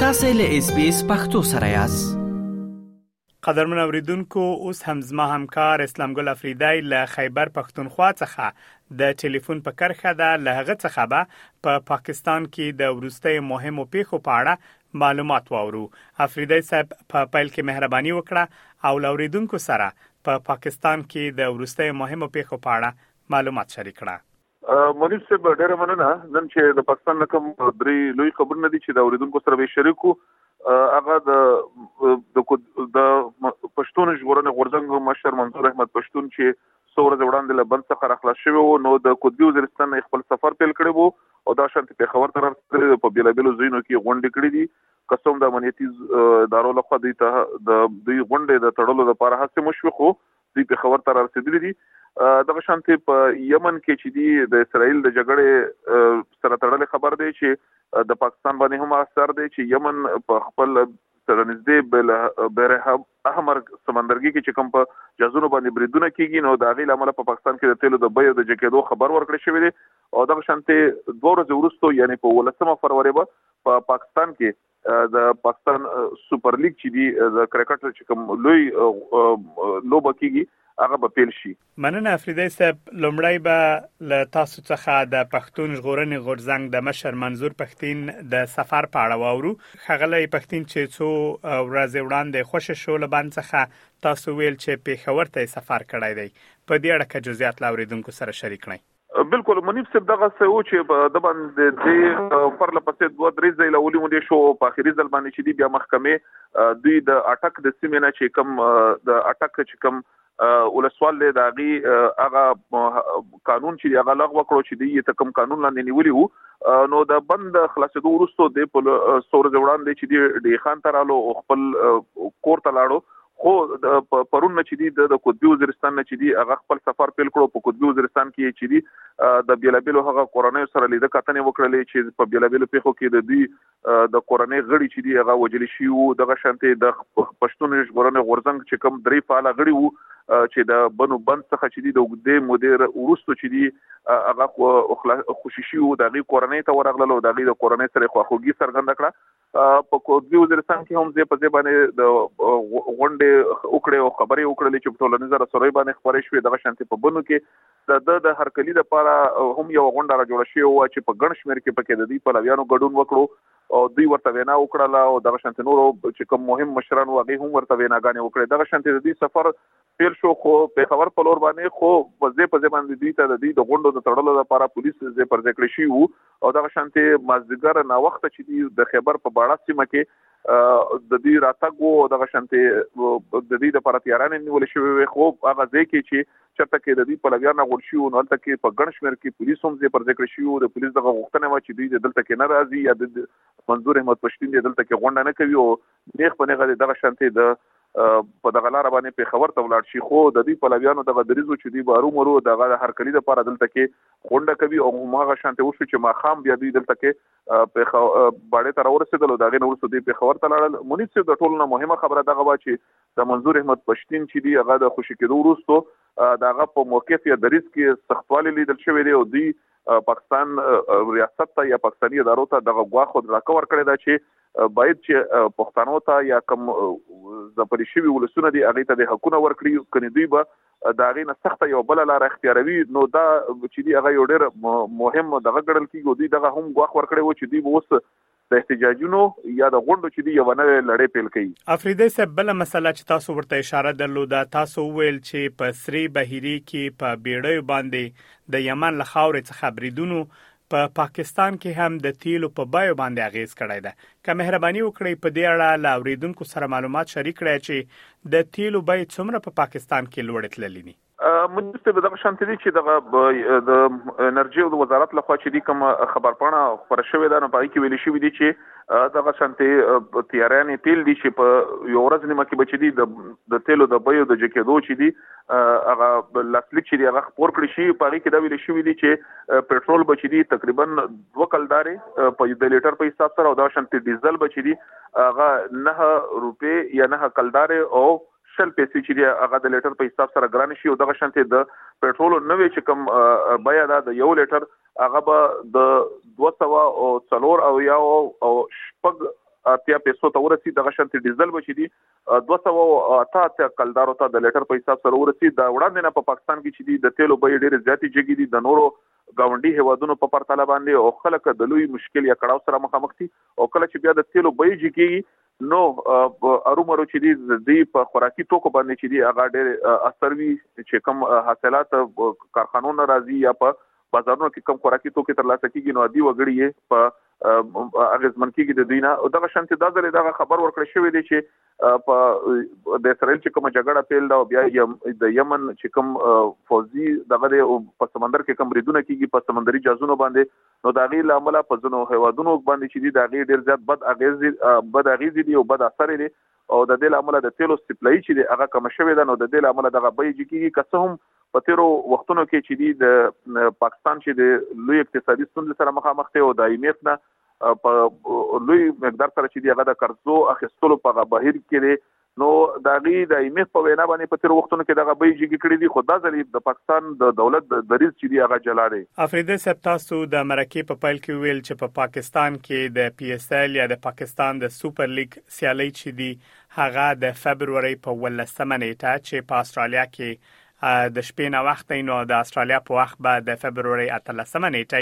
تاسو له اس بي اس پختو سره یاست قدرمن اوریدونکو اوس هم زما همکار اسلام ګل افریدی له خیبر پښتونخوا څخه د ټلیفون په کرخه ده له هغه څخه به په پا پاکستان کې د ورستۍ مهمو پیښو په اړه معلومات واورو افریدی صاحب په پا پیل کې مهرباني وکړه او لوریدونکو سره په پا پاکستان کې د ورستۍ مهمو پیښو په اړه معلومات شریک کړه منیب صاحب ډیره مننه نن چې د پاکستان نه کوم درې لوی خبرونه دي چې د اوریدونکو سره به شریکو هغه د د پښتون ژغورنې غورځنګ مشر منصور احمد پښتون چې څو ورځې وړاندې له بند څخه راخلاص شوی وو نو د قطبي وزیرستان خپل سفر پیل کړی وو او دا شانت په خبر تر رسېدل په بیلابیلو ځینو کې غونډې کړې دي قسم د امنیتي ادارو لخوا دوی ته د دوی غونډې د تړلو لپاره هڅه مشوي خو دوی پېښور ته رارسېدلي دي دغه شانتي په یمن کې چې دی د اسرایل د جګړې سره تړلې خبر دی چې د پاکستان باندې هم اثر دی چې یمن په خپل سره نږدې بل بره احمر سمندرګي کې چې کوم په جزونو باندې بریدونه کیږي نو دا غي لامل په پاکستان کې د تیلو د بیو د جکیدو خبر ورکړی شوی دی او دغه شانته دوه ورځې وروسته یعنی په 18 فروری به په پاکستان کې د پاکستان سپر لیګ چې دی د کرکټ چې کوم لوی لوبه کیږي هغه به پیل شي مننه افریدی صاحب لومړی به له تاسو څخه د پښتون ژغورنې غورځنګ د مشر منظور پښتین د سفر په اړه واورو خغله پښتین چې څو ورځې وړاندې خوشې شو له بند څخه تاسو ویل چې پیښور ته سفر کړی دی په دې اړه که جزئیات لاوریدونکو سره شریک کړئ بالکل منیب صاحب دغه څه و چې د باندې د پرله پسې دوه درې ځله ولې مونږ شو په اخیری ځل باندې چې دی بیا محکمه دوی د اٹک د سیمې نه چې کم د اٹک چې کم ولسوال له داغي هغه قانون چې هغه لغوه کړو چې دی ته کم قانون لاندې نیولی وو نو د بند خلاصېدو وروسته د سور جوړان دی چې دی خان ترالو خپل کور ته لاړو خو پرون نه چې دی د قطبي وزیرستان نه چې دی هغه خپل سفر پیل کړو په قطبي وزیرستان کې چې دی د بیلابیلو هغه کورنۍ سره لیده کتنې وکړلې چې په بیلابیلو پیښو کې د دوی د کورنۍ غړي چې دی هغه وجل شي وو دغه شانته د پښتون ژغورنې غورزنګ چې کم درې فعال غړي وو چې د بنو بند څخه چې دی د وګدې مدیر ورستو چې دی هغه خوشي شي وو دغه کورنۍ ته ورغلل او دغه د کورنۍ سره خواخوږي څرګنده کړه په کوټلی وزیرستان کې هم زه په ځای باندې د غونډې وکړې او خبرې وکړلې چې په ټولنیزه رسنۍ باندې خبرې شوې دغه شانتي په بنو کې د د هرکلی لپاره هم یو غونډه را جوړه شوې و چې په ګڼ شمیر کې پکې د دې پلویانو ګډون وکړو او دوی ورته وینا وکړه او دغه شانتي نور چې کوم مهم مشران واغې هم ورته ویناګانې وکړې دغه شانتي د دې سفر تیر شو خو پیښور په لور باندې خو په ځې په ځې باندې دوی ته د دې د غونډو د تړلو لپاره پولیس ځې پر ځکړې شي وو او دغه شانتي مازدګر نه وخت چې دی د خیبر په باړه سیمه کې د دې راتګ وو دغه شانتي د دې د پر تیارانه نیول شوی وي خو هغه ځې کې چې چرته کې د دې په لګیا نه غول شي او نن تک په ګڼشمیر کې پولیس هم ځې پر ذکر شي او د پولیس دغه غوښتنه و چې دوی دلته کې ناراضي یا د منظور احمد پښتین دلته کې غونډه نه کوي او نیغ په نیغه دې دغه شانتې د په دغه لار باندې پیښور ته ولاړ شي خو د دې پلویانو دغه دریزو چې دی بارو مرو دغه د هرکلی لپاره دلته کې خونډه کوي او هغه شانته وشو چې ما خام بیا دوی دلته کې پیښ باندې تر ورسېدل او دغه نور سودی پیښور ته لاړل منیب صاحب د ټولو مهمه خبره دغه وا چې د منظور احمد پښتین چې دی هغه د خوشی کېدو وروسته دغه په موقف یا دریز کې سختوالی لیدل شوې دی او دی پاکستان ریاست ته یا پاکستاني ادارو ته دغه غواخو راکور کړی دا چې باید چې پښتنو ته یا کم د پریشوي ولسونه دی هغه ته د حقونه ورکړي کني دوی به دا غي نه سخت یو بل لار اختیاروي نو دا چې دی هغه یو ډېر مهم دغه ګڼل کیږي دوی دغه هم غوښ ورکړي و چې دوی اوس د احتجاجونو یا د غونډو چې دی یو نه لړۍ پیل کړي افریدی صاحب بل مسله چې تاسو ورته اشاره درلوده تاسو ویل چې په سری بهيري کې په بیړیو باندې د یمن له خاورې څخه بریدونو په پا پاکستان کې هم د تیلو په بایو باندې اغیز کړی ده که مهرباني وکړئ په دې اړه له اوریدونکو سره معلومات شریک کړئ چې د تیلو بای څومره په پا پاکستان کې لوړې تللې دي مونږ ته به دغه شانتي دي چې دغه د انرژي او وزارت لخوا چې دي کوم خبرپاڼه خبر شوې ده نو پای کې ویل شوې دي چې دغه شانتي تیارانه تیل دي چې په یو ورځ نیمه کې بچي دي د تیلو د بیو د جکیدو چې دي هغه لاسلیک چې دي هغه خبر کړی شي پای کې دا ویل شوې دي چې پېټرول بچي دي تقریبا دوه کلدارې په د لیټر په حساب سره او دا شانتي ډیزل بچي دي هغه نه روپې یا نه کلدارې او شل پیسې چې دی هغه د لیټر په حساب سره ګران شي او دغه شانته د پېټرول نوې چې کم بیا دا د یو لیټر هغه به د 200 او 4 او یا او شپږ اتیا پیسو ته ورسی دغه شانته ډیزل بچی دي 200 او اتا ته کلدارو ته د لیټر په حساب سره ورسی دا وړاندې نه په پاکستان کې چې دي د تیلو بیې ډېر زیاتې جګې دي د نورو گاونډي هوادونو په پرتله باندې او خلک د لوی مشکل یا کړاو سره مخامخ دي او کله چې بیا د تیلو بیې جګي نو ارومرو چې دی د دې په خوراکي توکو باندې چې دی هغه ډېر اثر وی چې کم حاصلات کارخانو ناراضي یا په بازارونو کې کم خوراکي توکي ترلاسه کیږي نو دی وګړي په اغیزمن کیږي د دینه او دغه شنت د ځلې دغه خبر ورکړ شوې دي چې په د اسرائیل چې کوم جګړه پیل دا بیا د یمن چې کوم فوزي دغه په سمندر کې کوم بریدونه کیږي په سمندري جازونو باندې نو دا غي لامل په ځنو هوادونو باندې چې دي دا غي ډیر زیات بد اغیز بد اغیز دي او بد اثر دي او د دې لامل د تیلو سپلای چې دی هغه کم شوې ده نو د دې لامل دغه بیې جګیږي که څه هم په تیرو وختونو کې چې دی د پاکستان چې د لوی اقتصادي ستونزې سره مخامخ دی او د ایمیف نه په لوی مقدار سره چې دی هغه د قرضو اخیستلو په بهیر کې دی نو د هغوی د ایم ایف په وینا باندې په تېرو وختونو کې دغه بیې جګې کړې دي، خو دا ځل یې د پاکستان د دولت دریځ چې دی هغه جلا دی. افریدی صاحب تاسو د مرکې په پیل کې وویل چې په پاکستان کې د پي ایس ایل یا د پاکستان د سوپر لیګ سیالۍ چې دي هغه د فبرورۍ په اوولسمه نیټه چې په اسټرالیا کې د شپې ناوخت دی نو د اسټرالیا په وخت به د فبرورۍ اتلسمه نیټه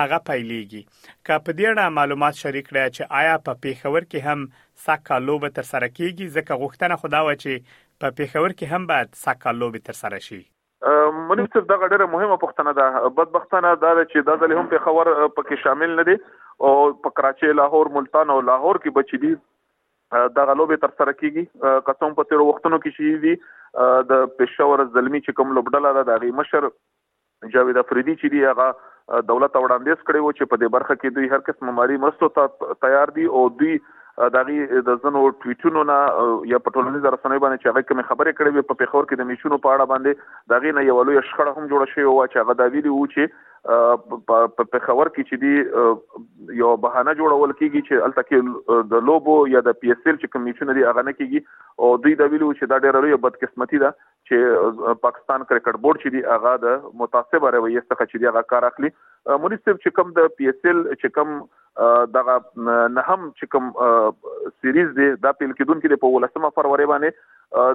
هغه پیلیږي. که په دې اړه معلومات شریک کړه چې آیا په پیښور کې هم سکا لوبه تر سره کیږي ځکه غوښتنه خو دا و چې په پیښور کې هم باید سکا لوبه تر سره شي منیب صاحب دا ډیره مهمه پوښتنه ده بدبختانه دا چې دا ځل هم په خبر پکې شامل نه دي او په کراچي لاهور ملتان او لاهور کې بچی دي دا غلوبه تر سره کیږي قسم په تیر وختونو کې شي دي د پېښور زلمی چې کوم لوبډله ده د غي مشر جاوید افریدي چې دی هغه دولت ته وړاندیز کړی و چې په دې برخه کې دوی هر قسم مالي مرستو ته تیار دي او دوی دغه د زنو ټویټونو نه یا په ټولنیزو رسنیو باندې چې هغه کومې خبرې کړې وي په پیښور کې د میچونو په اړه باندې دغه نه یو لوی شخړه هم جوړه شوې و چې هغه دا ویلي وو چې په پیښور کې چې دی یو بهانه جوړول کیږي چې الته کې د لوبو یا د پی ایس ایل چې کمیشن دی هغه نه کیږي او دوی دا ویلي وو چې دا ډېر لوی بدقسمتي ده چې پاکستان کرکټ بورډ چې دی هغه د متعصب رویه څخه چې دی هغه کار اخلي مونږ صرف چې کوم د پی ایس ال چې کوم دغه نه هم چې کوم سیریز دی دا پیل کېدونکې دی په ولسمه فروری باندې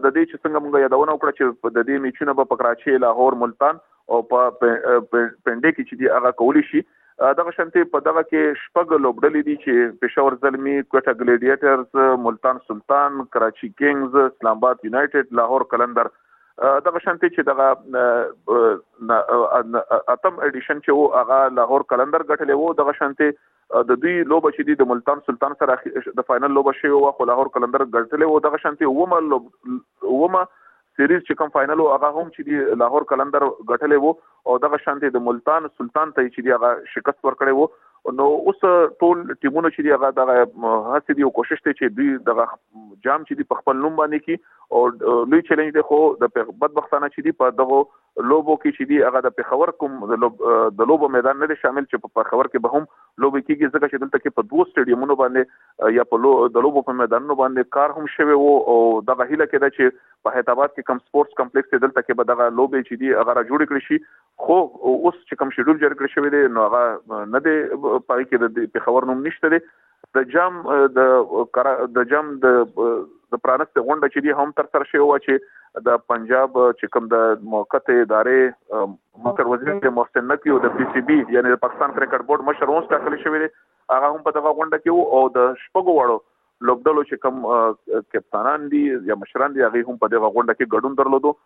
د دې چې څنګه موږ یادونه وکړه چې د دې میچونه په کراچي لاهور ملتان او په پنډې کې چې دی هغه کولی شي دغه شانتي په دغه کې شپږ لوبډلې دي چې پېښور زلمی، کوټه ګلیډیټرز، ملتان سلطان، کراچي کینګز، اسلام آباد یونایټډ، لاهور کلندر دغه شانتي چې دغه اتم اډیشن چې وو هغه لاهور کلندر ګټلې وو دغه شانتي د دوی لوبه چې دی د ملتان سلطان سره د فائنل لوبه شوی و خو لاهور کلندر ګټلې وو دغه شانتي ومه لوب ومه سیریز چې کوم فاینل وو هغه هم چې دی لاهور کلندر غټلې وو او دغه شان دی د ملتان سلطان ته چې دی هغه شکست ورکړې وو نو اوس ټول ټیمونو چې دی هغه دغه هڅه دی او کوشش ته چې دوی دغه جام چې دی په خپل نوم باندې کی او لوی چیلنج دی خو د بدبختانه چې دی په دغه لوبو کې چې دی هغه د پېښور کوم د لوبو میدان نه دی شامل چې په پېښور کې به هم لوبې کېږي ځکه چې دلته کې په دوو سټېډیومونو باندې یا په لو د لوبو په میدانونو باندې کار هم شوی وو او دغه هیله کېده چې په حیدرآباد کې کوم سپورتس کمپلیکس دی دلته کې به دغه لوبې چې دی هغه را جوړې کړې شي خو اوس چې کوم شیډول جوړ کړی شوی دی نو هغه نه دی پای کې د پېښور نوم نشته دی د جام د د جام د د پرانست غونډه چې دی هم تر سره شوی و چې د پنجاب چې کوم د موقت ادارې مشر وزیر د محسن نقوی او د پی سی بی یعنی د پاکستان کرکټ بورډ مشر اوس ټاکل شوی دی هغه هم په دغه غونډه کې او د شپږو وړو لوبډلو چې کوم کپتانان دي یا مشران دي هغه هم په دغه غونډه کې ګډون درلودو